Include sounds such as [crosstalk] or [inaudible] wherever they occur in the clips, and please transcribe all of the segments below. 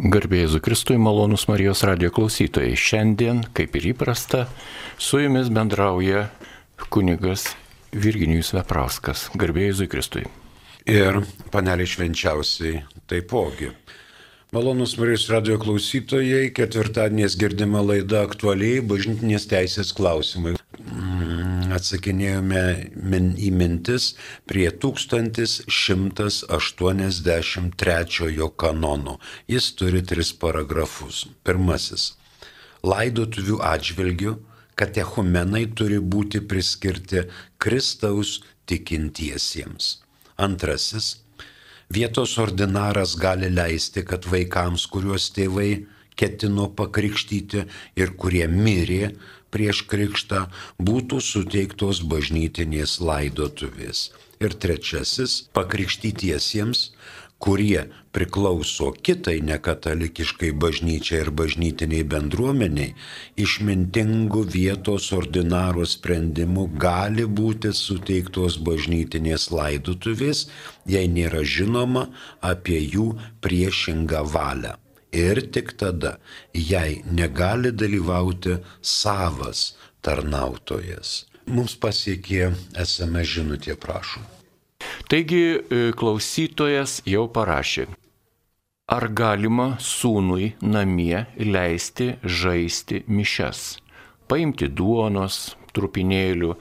Garbėjai Kristui malonus Marijos radio klausytojai. Šiandien, kaip ir įprasta, su jumis bendrauja kunigas Virginijus Veprauskas. Garbėjai Kristui. Ir panelė švenčiausiai taipogi. Malonus Marijos radio klausytojai, ketvirtadienės girdima laida aktualiai bažnytinės teisės klausimai atsakinėjome min, į mintis prie 1183 kanono. Jis turi tris paragrafus. Pirmasis. Laidotuvių atžvilgių katechumenai turi būti priskirti Kristaus tikintiesiems. Antrasis. Vietos ordinaras gali leisti, kad vaikams, kuriuos tėvai ketino pakrikštyti ir kurie mirė, prieš krikštą būtų suteiktos bažnytinės laidotuvės. Ir trečiasis - pakrikštytiesiems, kurie priklauso kitai nekatalikiškai bažnyčiai ir bažnytiniai bendruomeniai, išmintingų vietos ordinaro sprendimų gali būti suteiktos bažnytinės laidotuvės, jei nėra žinoma apie jų priešingą valią ir tik tada, jei negali dalyvauti savas tarnautojas. Mums pasiekė esame žinutė, prašom. Taigi e, klausytojas jau parašė. Ar galima sūnui namie leisti žaisti mišes? Paimti duonos, trupinėlių,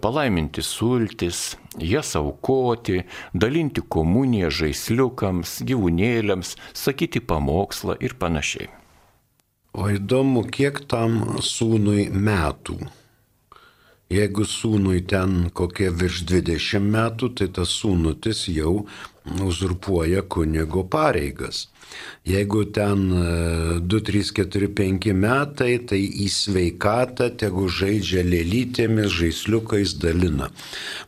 palaiminti sultis, jas aukoti, dalinti komuniją žaisliukams, gyvūnėliams, sakyti pamokslą ir panašiai. O įdomu, kiek tam sūnui metų. Jeigu sūnui ten kokie virš 20 metų, tai tas sūnutis jau uzurpuoja kunigo pareigas. Jeigu ten 2, 3, 4, 5 metai, tai į sveikatą tegu žaidžia lėlytėmis, žaisliukais dalina.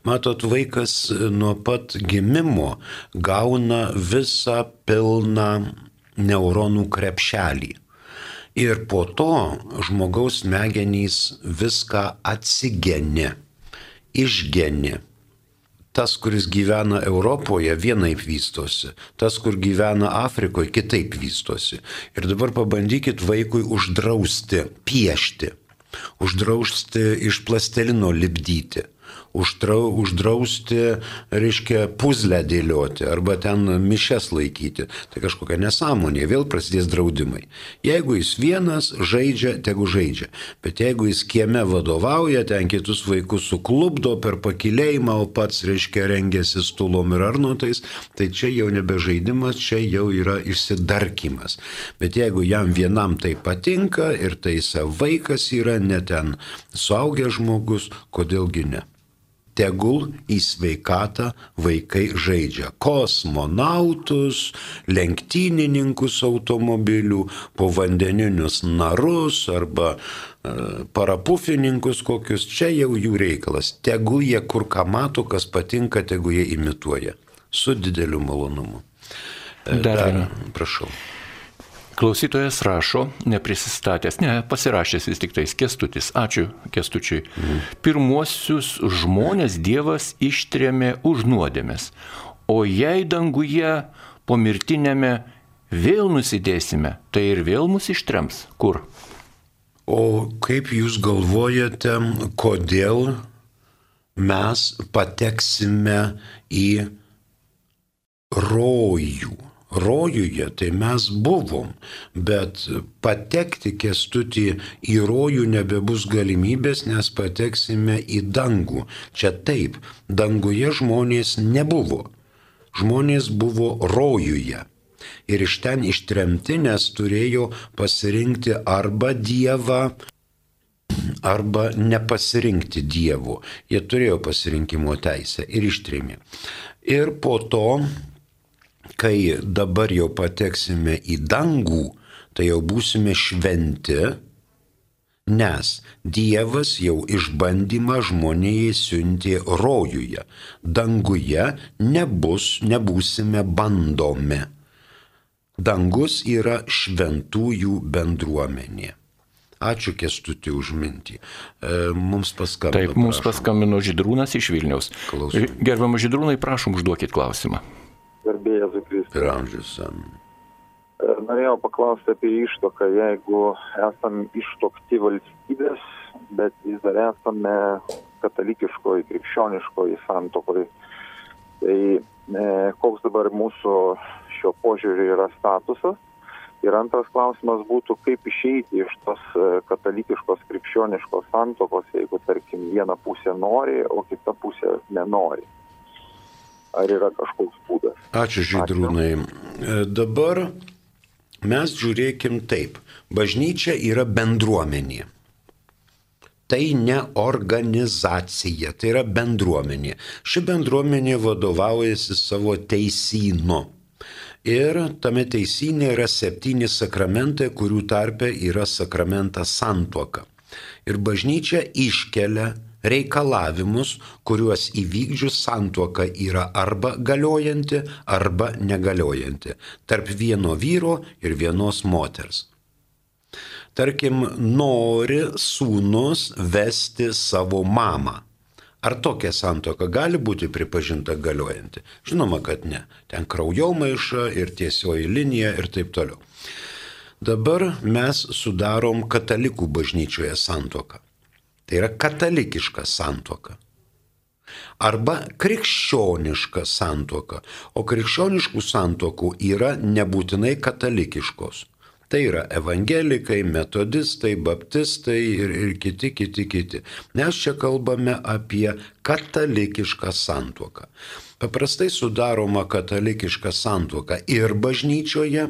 Matot, vaikas nuo pat gimimo gauna visą pilną neuronų krepšelį. Ir po to žmogaus smegenys viską atsigeni, išgeni. Tas, kuris gyvena Europoje, vienaip vystosi, tas, kur gyvena Afrikoje, kitaip vystosi. Ir dabar pabandykit vaikui uždrausti piešti, uždrausti iš plastelino lipdyti užtrau, uždrausti, reiškia, puzlę dėlioti arba ten mišes laikyti. Tai kažkokia nesąmonė, vėl prasidės draudimai. Jeigu jis vienas žaidžia, tegu žaidžia. Bet jeigu jis kieme vadovauja, ten kitus vaikus suklubdo per pakilėjimą, o pats, reiškia, rengiasi stulom ir arnotais, tai čia jau nebe žaidimas, čia jau yra išsidarkimas. Bet jeigu jam vienam tai patinka ir tai vaikas yra, ne ten suaugęs žmogus, kodėlgi ne tegul į sveikatą vaikai žaidžia kosmonautus, lenktynininkus automobilių, povandeninius narus arba e, parapufininkus kokius, čia jau jų reikalas. Tegul jie kur ką mato, kas patinka, tegul jie imituoja. Su dideliu malonumu. E, dar, dar prašau. Klausytojas rašo, neprisistatęs, ne, pasirašęs vis tik tais kestutis. Ačiū kestučiui. Mhm. Pirmuosius žmonės Dievas ištrėmė už nuodėmės, o jei danguje po mirtinėme vėl nusidėsime, tai ir vėl mus ištrems. Kur? O kaip jūs galvojate, kodėl mes pateksime į rojų? Rojuje tai mes buvom, bet patekti kestutį į rojų nebebus galimybės, nes pateksime į dangų. Čia taip, danguje žmonės nebuvo. Žmonės buvo rojuje. Ir iš ten ištremti, nes turėjo pasirinkti arba Dievą, arba nepasirinkti Dievo. Jie turėjo pasirinkimo teisę ir ištrėmė. Ir po to kai dabar jau pateksime į dangų, tai jau būsime šventi, nes Dievas jau išbandymą žmonijai siuntė rojuje. Danguje nebus, nebūsime bandomi. Dangus yra šventųjų bendruomenė. Ačiū kestutį už mintį. E, mums paskambino. Taip, mums prašom. paskambino Židrūnas iš Vilniaus. Gerbiamas Židrūnai, prašom užduokit klausimą garbė Ir amžius. E, norėjau paklausti apie ištoką. Jeigu esam ištokti valstybės, bet vis dar esame katalikiškoji, krikščioniškoji santokoji, tai e, koks dabar mūsų šio požiūrį yra statusas? Ir antras klausimas būtų, kaip išeiti iš tos e, katalikiškos krikščioniškos santokos, jeigu, tarkim, viena pusė nori, o kita pusė nenori. Ar yra kažkoks būdas? Ačiū, Žydrūnai. Ačiū. Dabar mes žiūrėkim taip. Bažnyčia yra bendruomenė. Tai ne organizacija, tai yra bendruomenė. Ši bendruomenė vadovaujasi savo teisynu. Ir tame teisinė yra septyni sakramentai, kurių tarpe yra sakramentas santuoka. Ir bažnyčia iškelia reikalavimus, kuriuos įvykdžius santuoka yra arba galiojanti, arba negaliojanti tarp vieno vyro ir vienos moters. Tarkim, nori sūnus vesti savo mamą. Ar tokia santoka gali būti pripažinta galiojanti? Žinoma, kad ne. Ten kraujomaiša ir tiesioji linija ir taip toliau. Dabar mes sudarom katalikų bažnyčioje santoką. Tai yra katalikiška santoka. Arba krikščioniška santoka. O krikščioniškų santokų yra nebūtinai katalikiškos. Tai yra evangelikai, metodistai, baptistai ir, ir kiti, kiti, kiti. Mes čia kalbame apie katalikišką santuoką. Paprastai sudaroma katalikiška santuoka ir bažnyčioje,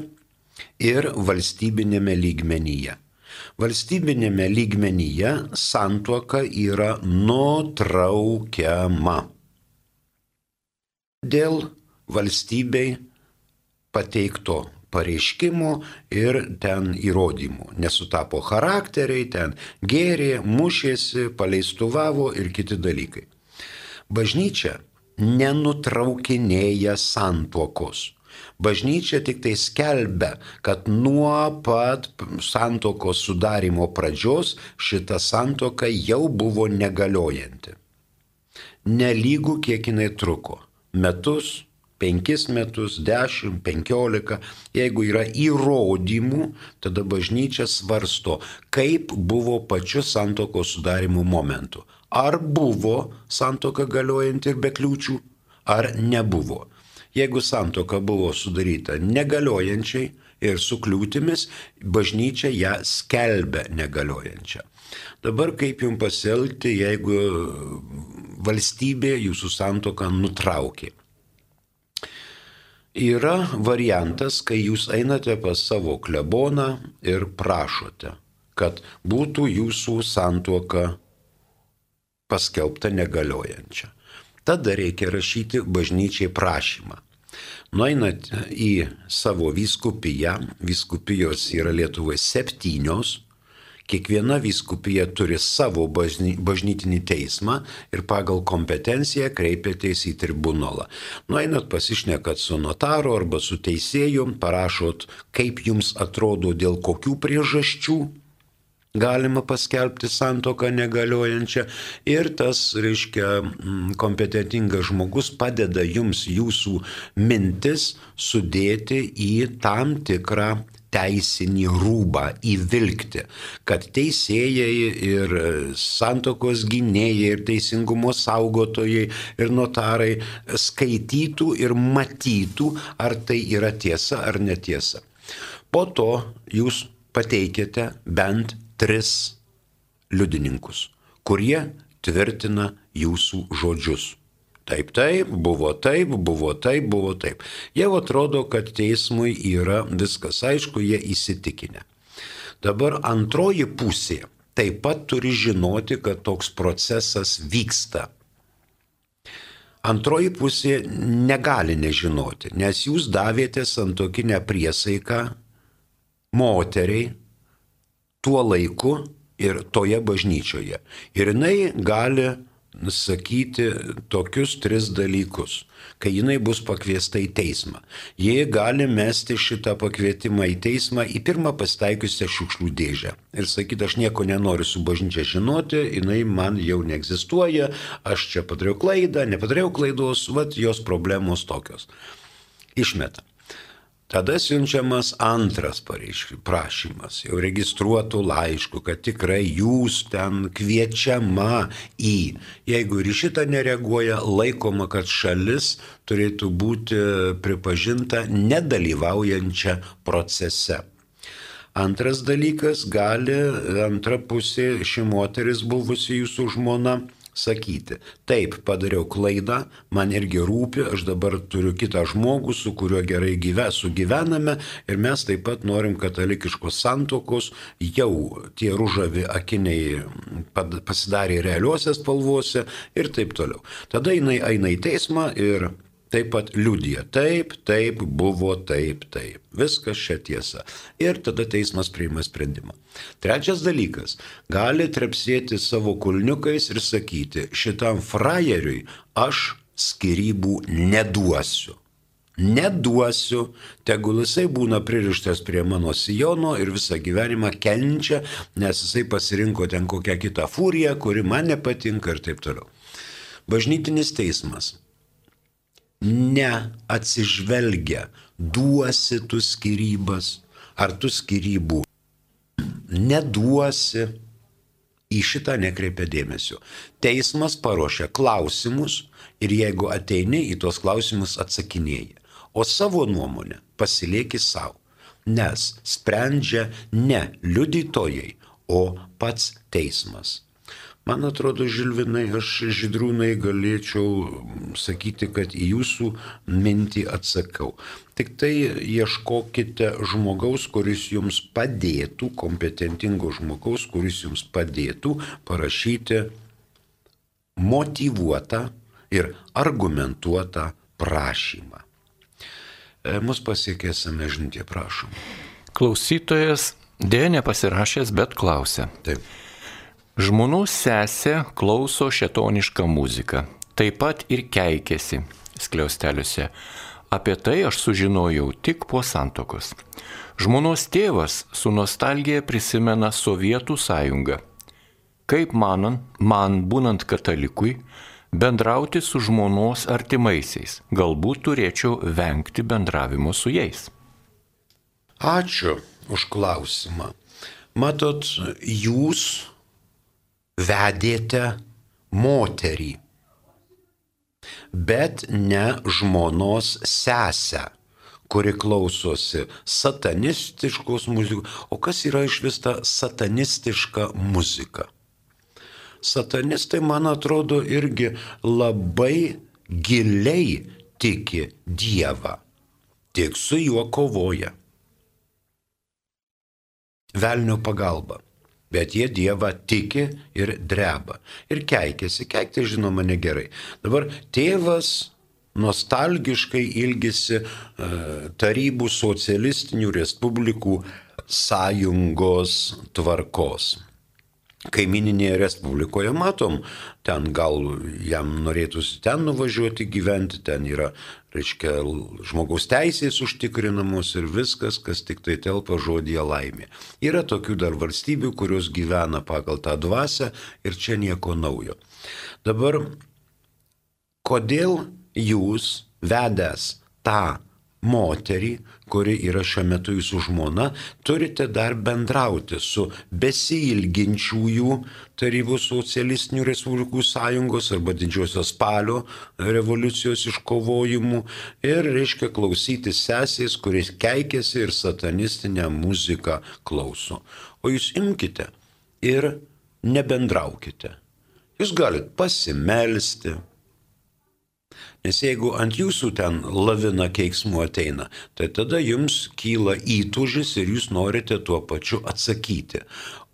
ir valstybinėme lygmenyje valstybinėme lygmenyje santuoka yra nutraukiama. Dėl valstybei pateikto pareiškimų ir ten įrodymų. Nesutapo charakteriai, ten gėrė, mušėsi, paleistuvavo ir kiti dalykai. Bažnyčia nenutraukinėja santuokos. Bažnyčia tik tai skelbia, kad nuo pat santokos sudarimo pradžios šita santoka jau buvo negaliojanti. Nelygų kiek jinai truko - metus, penkis metus, dešimt, penkiolika. Jeigu yra įrodymų, tada bažnyčia svarsto, kaip buvo pačiu santokos sudarimo momentu. Ar buvo santoka galiojanti ir be kliūčių, ar nebuvo. Jeigu santoka buvo sudaryta negaliojančiai ir su kliūtimis, bažnyčia ją skelbia negaliojančią. Dabar kaip jums pasielgti, jeigu valstybė jūsų santoką nutraukė? Yra variantas, kai jūs einate pas savo kleboną ir prašote, kad būtų jūsų santuoka paskelbta negaliojančia. Tada reikia rašyti bažnyčiai prašymą. Nueinat į savo vyskupiją, vyskupijos yra Lietuvoje septynios, kiekviena vyskupija turi savo bažny, bažnytinį teismą ir pagal kompetenciją kreipiatės į tribunolą. Nueinat pasišnekat su notaru arba su teisėju, parašot, kaip jums atrodo dėl kokių priežasčių galima paskelbti santoką negaliojančią ir tas, reiškia, mm, kompetentingas žmogus padeda jums jūsų mintis sudėti į tam tikrą teisinį rūbą įvilkti, kad teisėjai ir santokos gynėjai ir teisingumo saugotojai ir notarai skaitytų ir matytų, ar tai yra tiesa ar netiesa. Po to jūs pateikėte bent tris liudininkus, kurie tvirtina jūsų žodžius. Taip, taip, buvo taip, buvo taip, buvo taip. Jau atrodo, kad teismui yra viskas aišku, jie įsitikinę. Dabar antroji pusė taip pat turi žinoti, kad toks procesas vyksta. Antroji pusė negali nežinoti, nes jūs davėte santokinę priesaiką moteriai, tuo laiku ir toje bažnyčioje. Ir jinai gali sakyti tokius tris dalykus, kai jinai bus pakviesta į teismą. Jie gali mesti šitą pakvietimą į teismą į pirmą pasitaikiusią šiukšlių dėžę ir sakyti, aš nieko nenoriu su bažnyčia žinoti, jinai man jau neegzistuoja, aš čia padariau klaidą, nepadariau klaidos, vad jos problemos tokios. Išmeta. Tada siunčiamas antras prašymas, jau registruotų laiškų, kad tikrai jūs ten kviečiama į. Jeigu ir šitą nereaguoja, laikoma, kad šalis turėtų būti pripažinta nedalyvaujančia procese. Antras dalykas, gali antra pusė ši moteris buvusi jūsų žmona sakyti, taip, padariau klaidą, man irgi rūpi, aš dabar turiu kitą žmogų, su kuriuo gerai gyve, sugyvename ir mes taip pat norim katalikiškos santokos, jau tie ružavi akiniai pasidarė realiuose spalvose ir taip toliau. Tada jinai eina į teismą ir taip pat liudija, taip, taip, buvo taip, taip. Viskas čia tiesa. Ir tada teismas priima sprendimą. Trečias dalykas. Gali trepsėti savo kulniukais ir sakyti, šitam frajeriui aš skirybų neduosiu. Neduosiu, tegul jisai būna pririštas prie mano sijono ir visą gyvenimą kenčia, nes jisai pasirinko ten kokią kitą fūriją, kuri man nepatinka ir taip toliau. Bažnytinis teismas neatsižvelgia, duosi tu skirybas, ar tu skirybų neduosi, į šitą nekreipia dėmesio. Teismas paruošia klausimus ir jeigu ateini į tuos klausimus atsakinėjai, o savo nuomonę pasilieki savo, nes sprendžia ne liudytojai, o pats teismas. Man atrodo, Žilvinai, aš žydrūnai galėčiau sakyti, kad į jūsų mintį atsakau. Tik tai ieškokite žmogaus, kuris jums padėtų, kompetentingo žmogaus, kuris jums padėtų parašyti motivuotą ir argumentuotą prašymą. E, mus pasiekėsime žinutė, prašom. Klausytojas dėja nepasirašęs, bet klausia. Taip. Žmonų sesė klauso šetonišką muziką, taip pat ir keikėsi skliausteliuose. Apie tai aš sužinojau tik po santokos. Žmonos tėvas su nostalgija prisimena Sovietų sąjungą. Kaip manan, man būnant katalikui, bendrauti su žmonos artimaisiais, galbūt turėčiau vengti bendravimo su jais. Ačiū už klausimą. Matot, jūs vedėte moterį, bet ne žmonos sesę, kuri klausosi satanistiškos muzikos. O kas yra iš vis ta satanistiška muzika? Satanistai, man atrodo, irgi labai giliai tiki Dievą, tik su juo kovoja. Velnio pagalba bet jie Dievą tiki ir dreba. Ir keikiasi, keikti žinoma negerai. Dabar tėvas nostalgiškai ilgisi uh, tarybų socialistinių respublikų sąjungos tvarkos kaimininėje Respublikoje matom, ten gal jam norėtųsi ten nuvažiuoti gyventi, ten yra, reiškia, žmogaus teisės užtikrinamos ir viskas, kas tik tai telpa žodėje laimė. Yra tokių dar valstybių, kurios gyvena pagal tą dvasę ir čia nieko naujo. Dabar, kodėl jūs vedęs tą moterį, kuri yra šiuo metu jūsų žmona, turite dar bendrauti su besilginčiųjų Tarybų socialistinių respublikų sąjungos arba didžiosios spalio revoliucijos iškovojimų ir reiškia klausyti sesės, kuris keikėsi ir satanistinę muziką klauso. O jūs imkite ir nebendraukite. Jūs galite pasimelsti, Nes jeigu ant jūsų ten lavina keiksmų ateina, tai tada jums kyla įtužis ir jūs norite tuo pačiu atsakyti.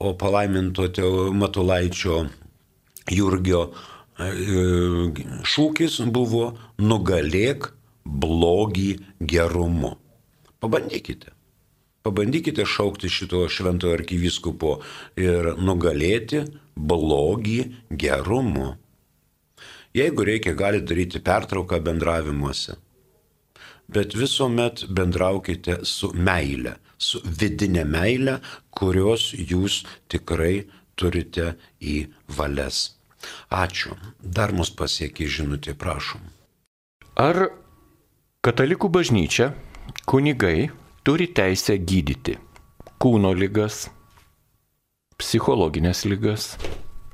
O palaimintote Matulaičio Jurgio e, šūkis buvo nugalėk blogį gerumu. Pabandykite. Pabandykite šaukti šito šventojo arkivyskupo ir nugalėti blogį gerumu. Jeigu reikia, galite daryti pertrauką bendravimuose. Bet visuomet bendraukite su meile, su vidinė meile, kurios jūs tikrai turite į valias. Ačiū. Dar mus pasiekia žinutė, prašom. Ar katalikų bažnyčia, Kunigai turi teisę gydyti kūno lygas, psichologinės lygas,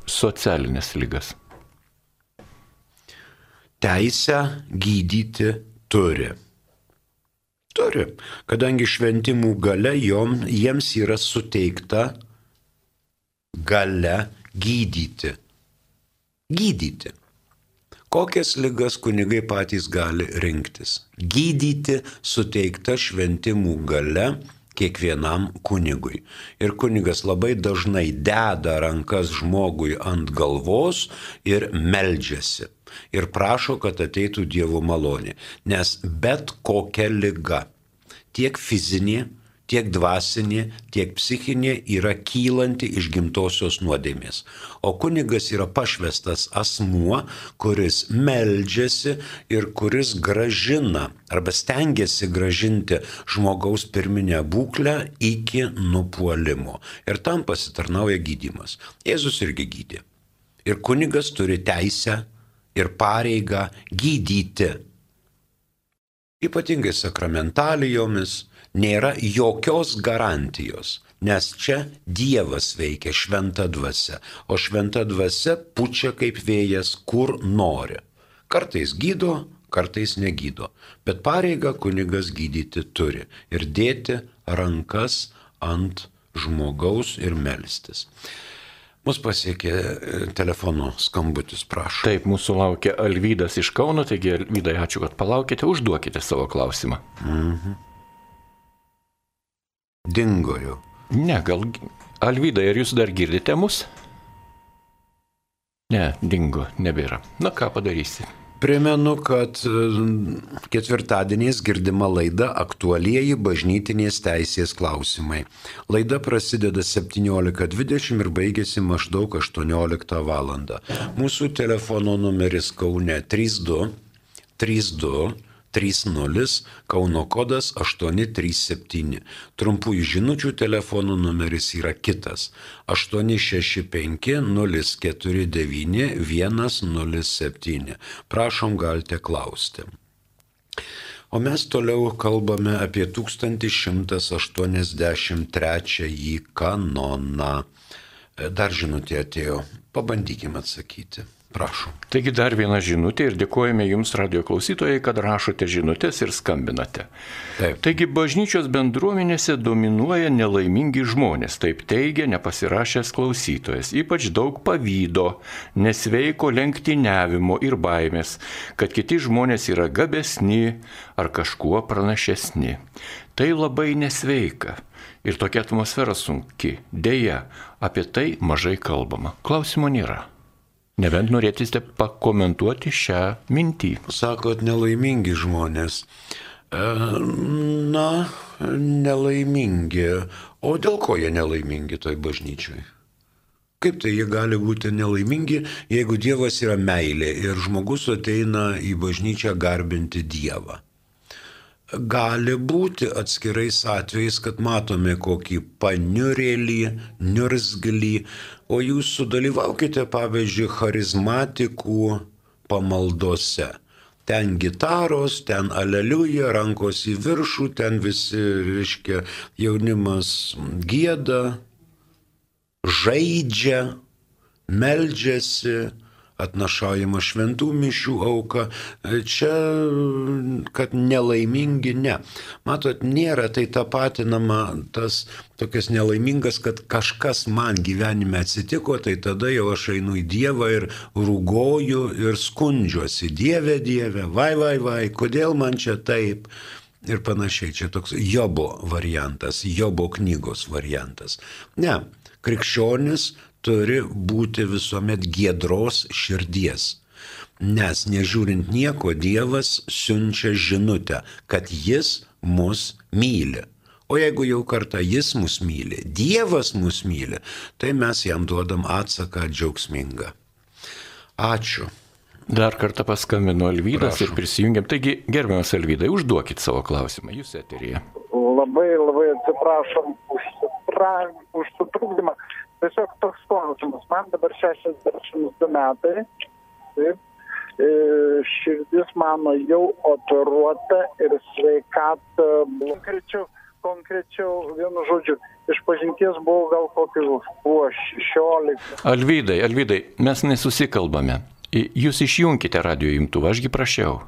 socialinės lygas. Teisę gydyti turi. Turi, kadangi šventimų gale jom, jiems yra suteikta gale gydyti. Gydyti. Kokias lygas kunigai patys gali rinktis? Gydyti suteikta šventimų gale kiekvienam kunigui. Ir kunigas labai dažnai deda rankas žmogui ant galvos ir meldžiasi. Ir prašo, kad ateitų Dievo malonė. Nes bet kokia lyga, tiek fizinė, tiek dvasinė, tiek psichinė yra kylanti iš gimtosios nuodėmės. O kunigas yra pašvestas asmuo, kuris meldžiasi ir kuris gražina arba stengiasi gražinti žmogaus pirminę būklę iki nupuolimo. Ir tam pasitarnauja gydimas. Jėzus irgi gydė. Ir kunigas turi teisę ir pareigą gydyti. Ypatingai sakramentalijomis, nėra jokios garantijos, nes čia Dievas veikia šventą dvasę, o šventa dvasia pučia kaip vėjas, kur nori. Kartais gydo, kartais negydo, bet pareiga kunigas gydyti turi ir dėti rankas ant žmogaus ir melstis. Mus pasiekė e, telefono skambutis, prašau. Taip, mūsų laukia Alvydas iš Kauno, taigi Alvydai, ačiū, kad palaukite, užduokite savo klausimą. Mhm dingo jau. Ne, gal. Alvydai, ar jūs dar girdite mus? Ne, dingo, nebėra. Na ką padarysi? Primenu, kad e, ketvirtadieniais girdima laida aktualieji bažnytinės teisės klausimai. Laida prasideda 17.20 ir baigėsi maždaug 18 val. Mūsų telefono numeris Kaune 32 32 30 Kauno kodas 837. Trumpųjų žinučių telefonų numeris yra kitas 865 049 107. Prašom, galite klausti. O mes toliau kalbame apie 1183 kanoną. Dar žinutė atėjo, pabandykime atsakyti. Prašom. Taigi dar viena žinutė ir dėkojame Jums, radio klausytojai, kad rašote žinutės ir skambinate. Taip. Taigi bažnyčios bendruomenėse dominuoja nelaimingi žmonės, taip teigia nepasirašęs klausytojas. Ypač daug pavydo, nesveiko lenktyniavimo ir baimės, kad kiti žmonės yra gabesni ar kažkuo pranašesni. Tai labai nesveika. Ir tokia atmosfera sunki. Deja, apie tai mažai kalbama. Klausimo nėra. Nebent norėtumėte pakomentuoti šią mintį. Sakot, nelaimingi žmonės. E, na, nelaimingi. O dėl ko jie nelaimingi toj bažnyčiai? Kaip tai jie gali būti nelaimingi, jeigu Dievas yra meilė ir žmogus ateina į bažnyčią garbinti Dievą? gali būti atskirais atvejais, kad matome kokį paniurėlį, niurzglį, o jūs sudalyvaukite, pavyzdžiui, charizmatikų pamaldose. Ten gitaros, ten aleliuja, rankos į viršų, ten visi, reiškia, jaunimas gėda, žaidžia, meldžiasi, atnašaujama šventų mišių auka. Čia, kad nelaimingi, ne. Matot, nėra tai tapatinama tas tokias nelaimingas, kad kažkas man gyvenime atsitiko, tai tada jau aš einu į Dievą ir rūgoju ir skundžiuosi. Dieve, Dieve, vai, vai, vai, kodėl man čia taip? Ir panašiai, čia toks Jobo variantas, Jobo knygos variantas. Ne, krikščionis turi būti visuomet giedros širdies. Nes nežiūrint nieko, Dievas siunčia žinutę, kad Jis mus myli. O jeigu jau kartą Jis mus myli, Dievas mus myli, tai mes jam duodam atsaką džiaugsmingą. Ačiū. Dar kartą paskambino Alvydas Prašom. ir prisijungiam. Taigi, gerbiamas Alvydai, užduokit savo klausimą, jūs eterija. Labai, labai atsiprašom už, už sutrukdymą. Tiesiog toks klausimas. Man dabar 62 metai. Taip. e, širdis mano jau operuota ir sveikata konkrečiau konkrečiau, vienu žodžiu, iš pažinties buvo gal kokių buvo 16. Alvydai, Alvydai, mes nesusikalbame. Jūs išjungkite radio imtuvą, ašgi prašiau.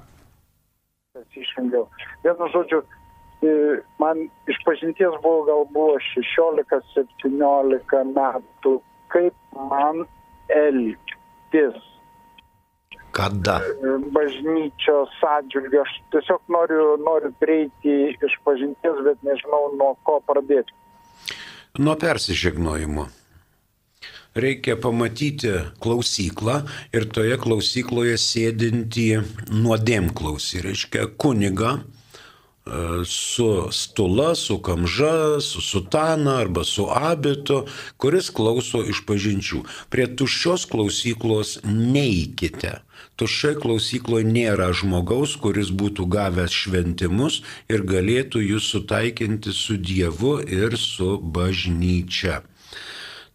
Išjungiau. Vienu žodžiu, man iš pažinties buvo gal buvo 16-17 metų, kaip man elgtis. Kada? Bažnyčios atžvilgiu. Aš tiesiog noriu, noriu prieiti iš pažinties, bet nežinau nuo ko pradėti. Nuo persižegnojimo. Reikia pamatyti klausyklą ir toje klausykloje sėdinti nuodėmklausį, reiškia kunigą, su stula, su kamža, su sutana arba su abitu, kuris klauso iš pažinčių. Prie tuščios klausyklos neikite. Tuščiai klausykloje nėra žmogaus, kuris būtų gavęs šventimus ir galėtų jūs sutaikinti su Dievu ir su bažnyčia.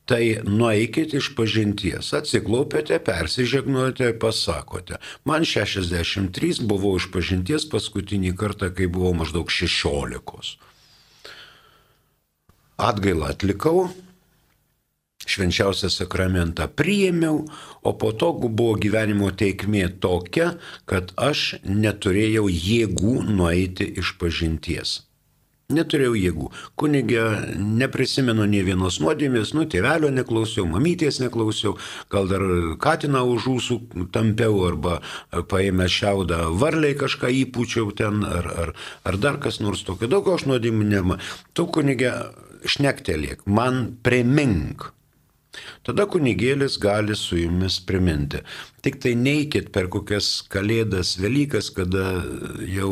Tai nueikit iš pažinties, atsiklaupėte, persižegnuojate pasakote. Man 63 buvau iš pažinties paskutinį kartą, kai buvau maždaug 16. Atgailą atlikau, švenčiausią sakramentą priėmiau, o po to buvo gyvenimo teikmė tokia, kad aš neturėjau jėgų nueiti iš pažinties. Neturėjau jėgų. Kunigė neprisimenu nei vienos nuodėmės, nu, tėvelio neklausiau, mamytės neklausiau, gal dar katiną už ūsų tampiau arba paėmę šiaudą varliai kažką įpučiau ten ar, ar, ar dar kas nors tokio. Daug aš nuodėmų nema. Tu kunigė šnektelėk, man primink. Tada kunigėlis gali su jumis priminti. Tik tai neikit per kokias kalėdas, Velykas, kada jau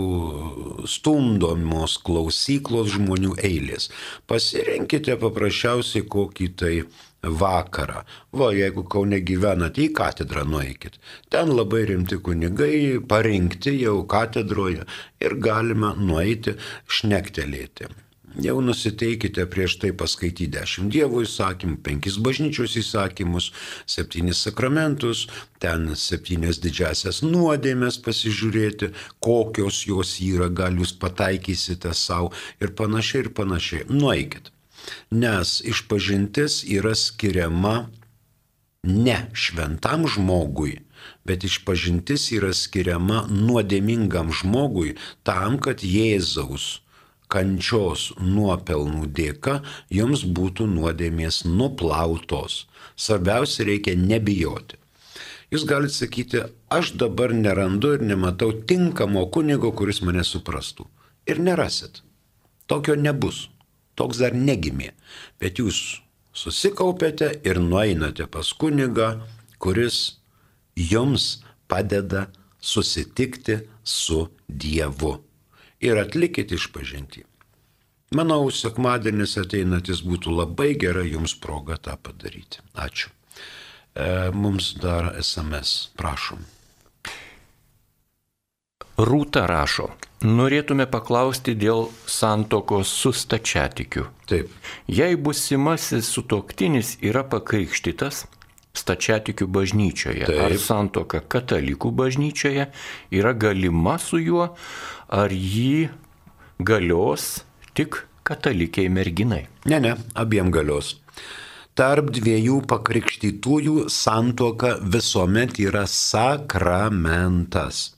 stumdomos klausyklos žmonių eilės. Pasirinkite paprasčiausiai kokį tai vakarą. Va, jeigu kaune gyvenate, į katedrą nueikit. Ten labai rimti kunigai, parinkti jau katedroje ir galima nueiti šnektelėti. Jau nusiteikite prieš tai paskaityti dešimt dievų įsakymų, penkis bažnyčios įsakymus, septynis sakramentus, ten septynias didžiasias nuodėmės pasižiūrėti, kokios jos yra, gal jūs pataikysite savo ir panašiai ir panašiai. Nueikit. Nes išpažintis yra skiriama ne šventam žmogui, bet išpažintis yra skiriama nuodėmingam žmogui tam, kad Jėzaus kančios nuopelnų dėka jums būtų nuodėmės nuplautos. Svarbiausia reikia nebijoti. Jūs galite sakyti, aš dabar nerandu ir nematau tinkamo kunigo, kuris mane suprastų. Ir nerasit. Tokio nebus. Toks dar negimė. Bet jūs susikaupėte ir nueinate pas kunigą, kuris jums padeda susitikti su Dievu ir atlikit išpažinti. Manau, sekmadienis ateinantis būtų labai gera jums proga tą padaryti. Ačiū. E, mums dar SMS, prašom. Rūta rašo, norėtume paklausti dėl santokos su stačiatikiu. Taip. Jei busimasis sutoktinis yra pakrikštytas, stačiatikių bažnyčioje, Taip. ar santoka katalikų bažnyčioje yra galima su juo, ar jį galios tik katalikiai merginai? Ne, ne, abiem galios. Tarp dviejų pakrikštytųjų santoka visuomet yra sakramentas.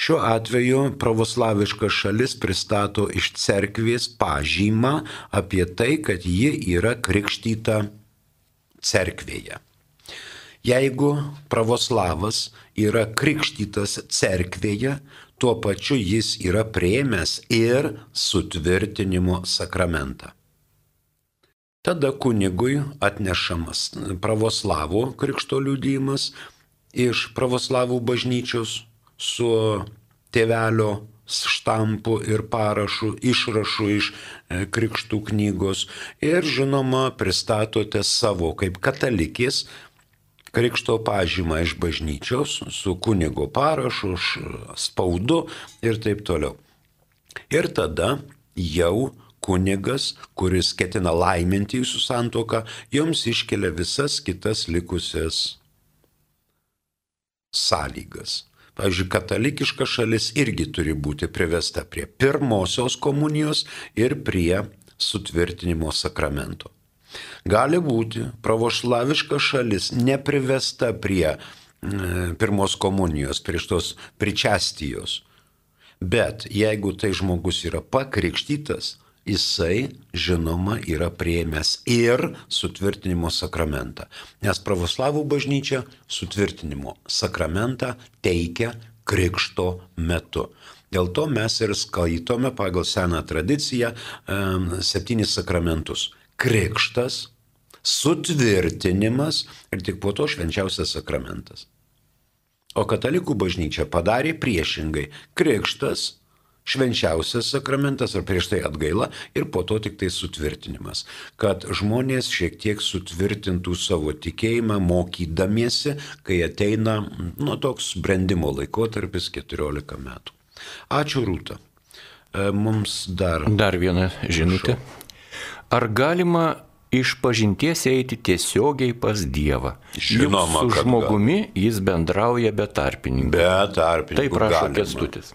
Šiuo atveju pravoslaviška šalis pristato iš cerkvės pažymą apie tai, kad ji yra krikštyta cerkvėje. Jeigu pravoslavas yra krikštytas cerkvėje, tuo pačiu jis yra prieimęs ir sutvirtinimo sakramentą. Tada kunigui atnešamas pravoslavų krikšto liudymas iš pravoslavų bažnyčios su tėvelio štampu ir parašu, išrašu iš e, krikštų knygos ir žinoma pristatote savo kaip katalikės krikšto pažymą iš bažnyčios su kunigo parašu, spaudu ir taip toliau. Ir tada jau kunigas, kuris ketina laiminti jūsų santoką, jums iškelia visas kitas likusias sąlygas. Pavyzdžiui, katalikiška šalis irgi turi būti privesta prie pirmosios komunijos ir prie sutvirtinimo sakramento. Gali būti pravošlaviška šalis neprivesta prie pirmos komunijos, prie tos pričestijos. Bet jeigu tai žmogus yra pakrikštytas, jisai, žinoma, yra prieimęs ir sutvirtinimo sakramentą. Nes pravoslavų bažnyčia sutvirtinimo sakramentą teikia krikšto metu. Dėl to mes ir skaitome pagal seną tradiciją septynis sakramentus. Krikštas, sutvirtinimas ir tik po to švenčiausias sakramentas. O katalikų bažnyčia padarė priešingai - krikštas, švenčiausias sakramentas ar prieš tai atgaila ir po to tik tai sutvirtinimas. Kad žmonės šiek tiek sutvirtintų savo tikėjimą, mokydamiesi, kai ateina, nu, toks brandimo laikotarpis 14 metų. Ačiū Rūta. E, mums dar. Dar viena žinutė. Ar galima iš pažinties eiti tiesiogiai pas Dievą. Žinoma, Juk su žmogumi gal. jis bendrauja be tarpininkų. Be tarpininkų. Taip prašo Kestutis.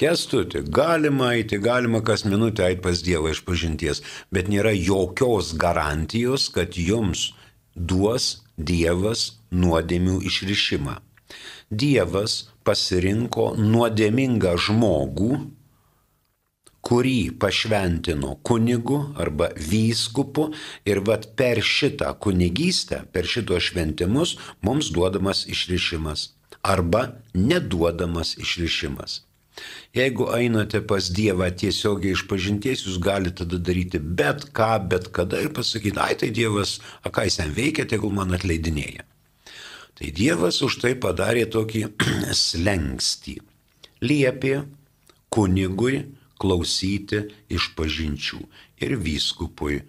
Kestuti, galima eiti, galima kas minutę eiti pas Dievą iš pažinties, bet nėra jokios garantijos, kad jums duos Dievas nuodėmių išrišimą. Dievas pasirinko nuodėmingą žmogų, kurį pašventino kunigu arba vyskupu ir vad per šitą kunigystę, per šitos šventimus mums duodamas išrišimas arba neduodamas išrišimas. Jeigu einate pas Dievą tiesiogiai iš pažinties, jūs galite tada daryti bet ką, bet kada ir pasakyti, ai tai Dievas, a ką jis ten veikia, tegul man atleidinėja. Tai Dievas už tai padarė tokį [clears throat] slengstį. Liepė kunigui klausyti iš pažinčių. Ir vyskupui e,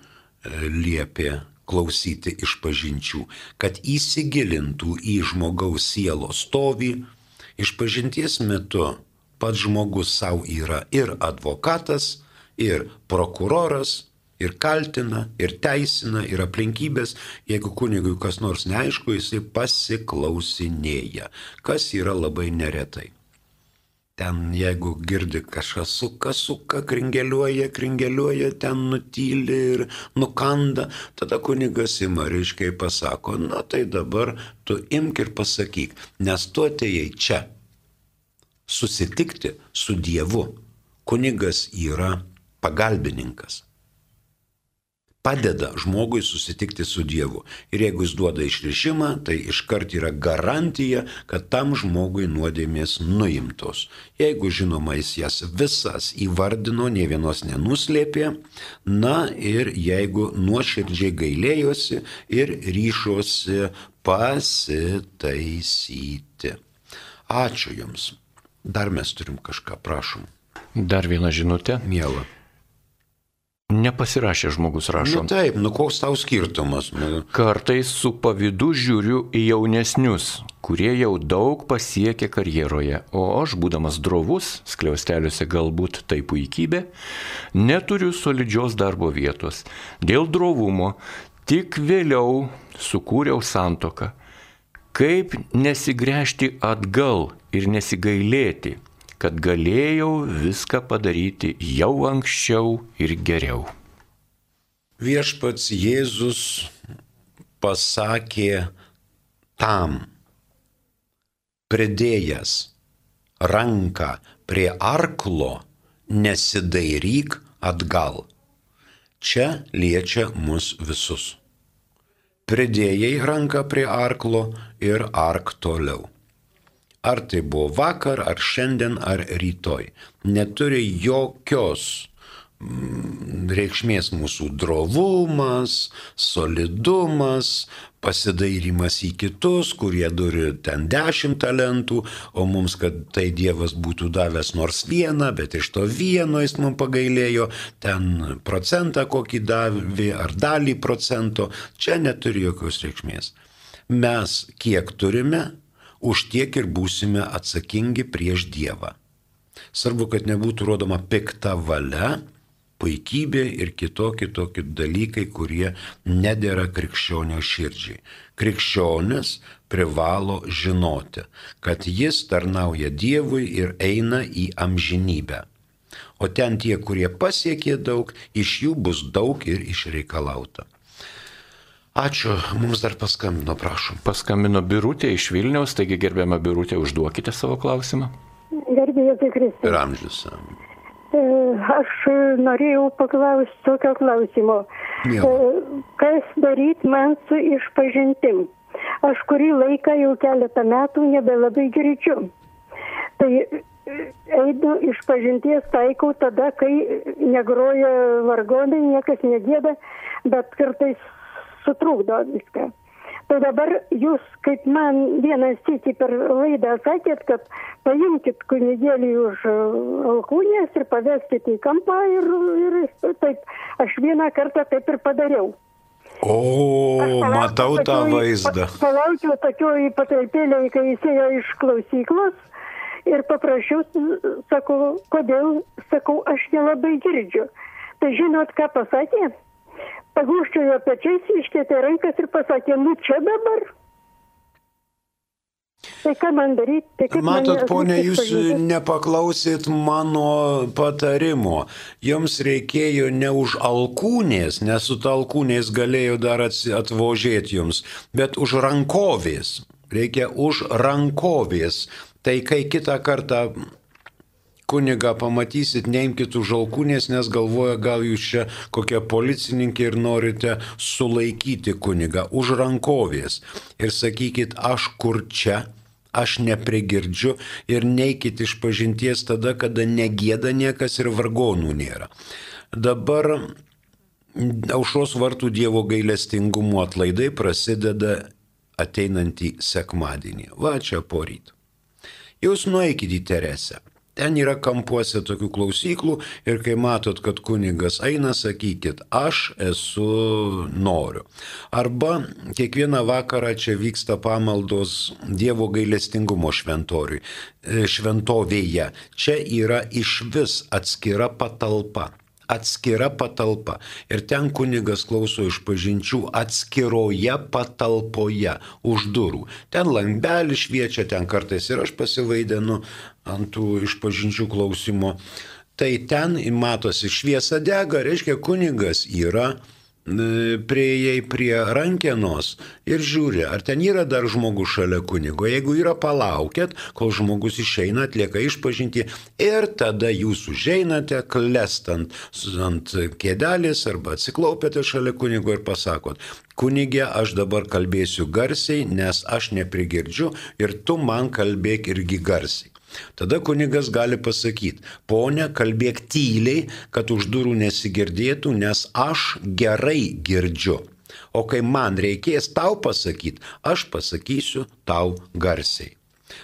liepė klausyti iš pažinčių, kad įsigilintų į žmogaus sielos stovį. Iš pažinties metu pats žmogus savo yra ir advokatas, ir prokuroras, ir kaltina, ir teisina, ir aplinkybės. Jeigu kunigui kas nors neaišku, jisai pasiklausinėja, kas yra labai neretai. Ten, jeigu girdi kažkas suka, suka, kringeliuoja, kringeliuoja, ten nutyli ir nukanda, tada kunigas ima reiškiai pasako, na tai dabar tu imk ir pasakyk, nes tu atėjai čia susitikti su Dievu. Kunigas yra pagalbininkas padeda žmogui susitikti su Dievu. Ir jeigu jis duoda išrišimą, tai iškart yra garantija, kad tam žmogui nuodėmės nuimtos. Jeigu žinoma jis jas visas įvardino, ne vienos nenuslėpė, na ir jeigu nuoširdžiai gailėjosi ir ryšosi pasitaisyti. Ačiū Jums. Dar mes turim kažką, prašom. Dar viena žinutė. Mėla. Nepasirašė žmogus rašo. Nu taip, nu koks tau skirtumas? Nu. Kartais su pavydu žiūriu į jaunesnius, kurie jau daug pasiekė karjeroje, o aš, būdamas drovus, skliausteliuose galbūt tai puikybė, neturiu solidžios darbo vietos. Dėl drovumo tik vėliau sukūriau santoką. Kaip nesigręžti atgal ir nesigailėti? Kad galėjau viską padaryti jau anksčiau ir geriau. Viešpats Jėzus pasakė tam, pridėjęs ranką prie arklo, nesidairyk atgal. Čia liečia mus visus. Pridėjai ranką prie arklo ir ark toliau. Ar tai buvo vakar, ar šiandien, ar rytoj. Neturi jokios mm, reikšmės mūsų drovumas, solidumas, pasidairimas į kitus, kurie turi ten dešimt talentų, o mums, kad tai Dievas būtų davęs nors vieną, bet iš to vieno jis mums pagailėjo, ten procentą kokį davė ar dalį procento, čia neturi jokios reikšmės. Mes kiek turime, už tiek ir būsime atsakingi prieš Dievą. Svarbu, kad nebūtų rodoma pikta valia, puikybė ir kitokie tokie dalykai, kurie nedėra krikščionio širdžiai. Krikščionis privalo žinoti, kad jis tarnauja Dievui ir eina į amžinybę. O ten tie, kurie pasiekė daug, iš jų bus daug ir išreikalauta. Ačiū, mums dar paskambino, prašom. Paskambino Birutė iš Vilniaus, taigi gerbiama Birutė, užduokite savo klausimą. Gerbėjau tai Kristus. Ir amžius. E, Aš norėjau paklausti tokio klausimo. Miela. E, Kas daryti man su išpažintim? Aš kurį laiką jau keletą metų nebelabai girdžiu. Tai e, einu iš pažinties taikau tada, kai negroja vargonai, niekas negėda, bet kartais sutrukdo viską. Tai dabar jūs, kaip man vienas sėki per laidą sakėt, kad paimkit kunigėlį už e, alkūnės ir paveskit į kampą ir, ir taip. Aš vieną kartą taip ir padariau. O, Aš palaukiau matau tą tokioj- vaizdą. pa- Palaukiau tokioj patalpėlėje, kai jis ėjo iš klausyklos ir paprašiau, sakau, kodėl, sakau, aš nelabai girdžiu. Tai žinot, ką pasakė? Pagūščiojo pečiais, iškėtė rankas ir pasakė, nu čia dabar. Tai ką man daryti? Tai kaip Matot, ponė, jūs išpažintis? nepaklausėt mano patarimo. Jums reikėjo ne už alkūnės, nes su ta alkūnės galėjo dar atvožėti jums, bet už rankovės. Reikia už rankovės. Tai kai kitą kartą kunigą pamatysit, neimkit už alkūnės, nes galvoja, gal jūs čia kokie policininkai ir norite sulaikyti kunigą už rankovės. Ir sakykit, aš kur čia, aš neprigirdžiu ir neikit iš pažinties tada, kada negėda niekas ir vargonų nėra. Dabar aušros vartų Dievo gailestingumo atlaidai prasideda ateinantį sekmadienį. Va čia poryt. Jūs nueikite į Teresę. Ten yra kampuose tokių klausyklų ir kai matot, kad kunigas eina, sakykit, aš esu noriu. Arba kiekvieną vakarą čia vyksta pamaldos Dievo gailestingumo šventoriui, e, šventovėje. Čia yra iš vis atskira patalpa atskira patalpa. Ir ten kunigas klauso iš pažinčių atskiroje patalpoje, už durų. Ten lambelis šviečia, ten kartais ir aš pasivaidenu ant tų iš pažinčių klausimo. Tai ten matosi šviesa dega, reiškia kunigas yra prieėjai prie rankenos ir žiūri, ar ten yra dar žmogus šalia kunigo. Jeigu yra, palaukėt, kol žmogus išeina, atlieka išpažinti ir tada jūs užeinate, klestant ant kėdelės arba atsiklaupėte šalia kunigo ir pasakot, kunigė, aš dabar kalbėsiu garsiai, nes aš neprigirdžiu ir tu man kalbėk irgi garsiai. Tada kunigas gali pasakyti, ponė, kalbėk tyliai, kad už durų nesigirdėtų, nes aš gerai girdžiu. O kai man reikės tau pasakyti, aš pasakysiu tau garsiai.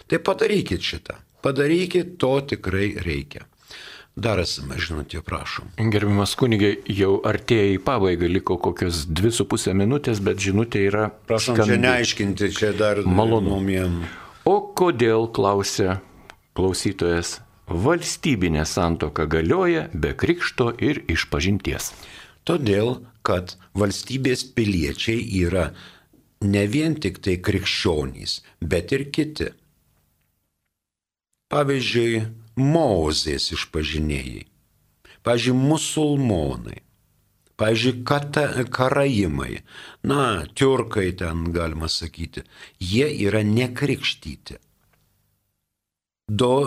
Tai padarykit šitą. Padarykit, to tikrai reikia. Dar esame, žinot, jau prašom. Gerbiamas kunigė, jau artėja į pabaigą, liko kokios dvi su pusė minutės, bet žinutė yra... Prašom čia skambi. neaiškinti, čia dar Malonu. O kodėl, klausia klausytojas, valstybinė santoka galioja be krikšto ir išpažinties? Todėl, kad valstybės piliečiai yra ne vien tik tai krikščionys, bet ir kiti. Pavyzdžiui, Mozės išpažinėjai. Pavyzdžiui, musulmonai. Pavyzdžiui, kata, karaimai. Na, turkai ten galima sakyti. Jie yra nekrikštyti. Du,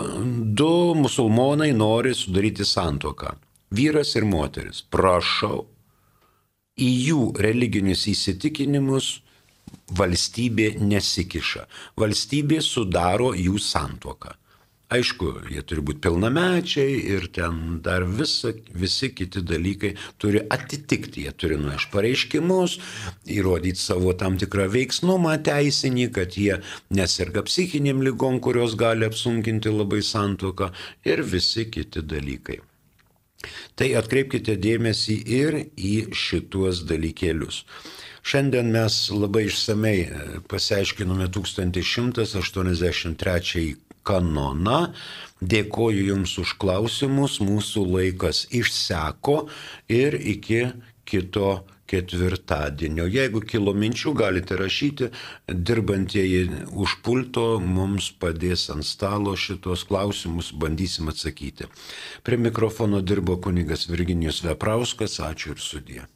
du musulmonai nori sudaryti santoką. Vyras ir moteris. Prašau. Į jų religinius įsitikinimus valstybė nesikiša. Valstybė sudaro jų santoką. Aišku, jie turi būti pilnamečiai ir ten dar visa, visi kiti dalykai turi atitikti. Jie turi nueš pareiškimus, įrodyti savo tam tikrą veiksnumą teisinį, kad jie nesirga psichiniam lygom, kurios gali apsunkinti labai santoką ir visi kiti dalykai. Tai atkreipkite dėmesį ir į šituos dalykėlius. Šiandien mes labai išsamei pasiaiškinome 1183 kanoną. Dėkoju Jums už klausimus, mūsų laikas išseko ir iki kito ketvirtadienio. Jeigu kilo minčių, galite rašyti, dirbantieji už pulto mums padės ant stalo šitos klausimus, bandysim atsakyti. Prie mikrofono dirbo kunigas Virginijus Veprauskas, ačiū ir sudė.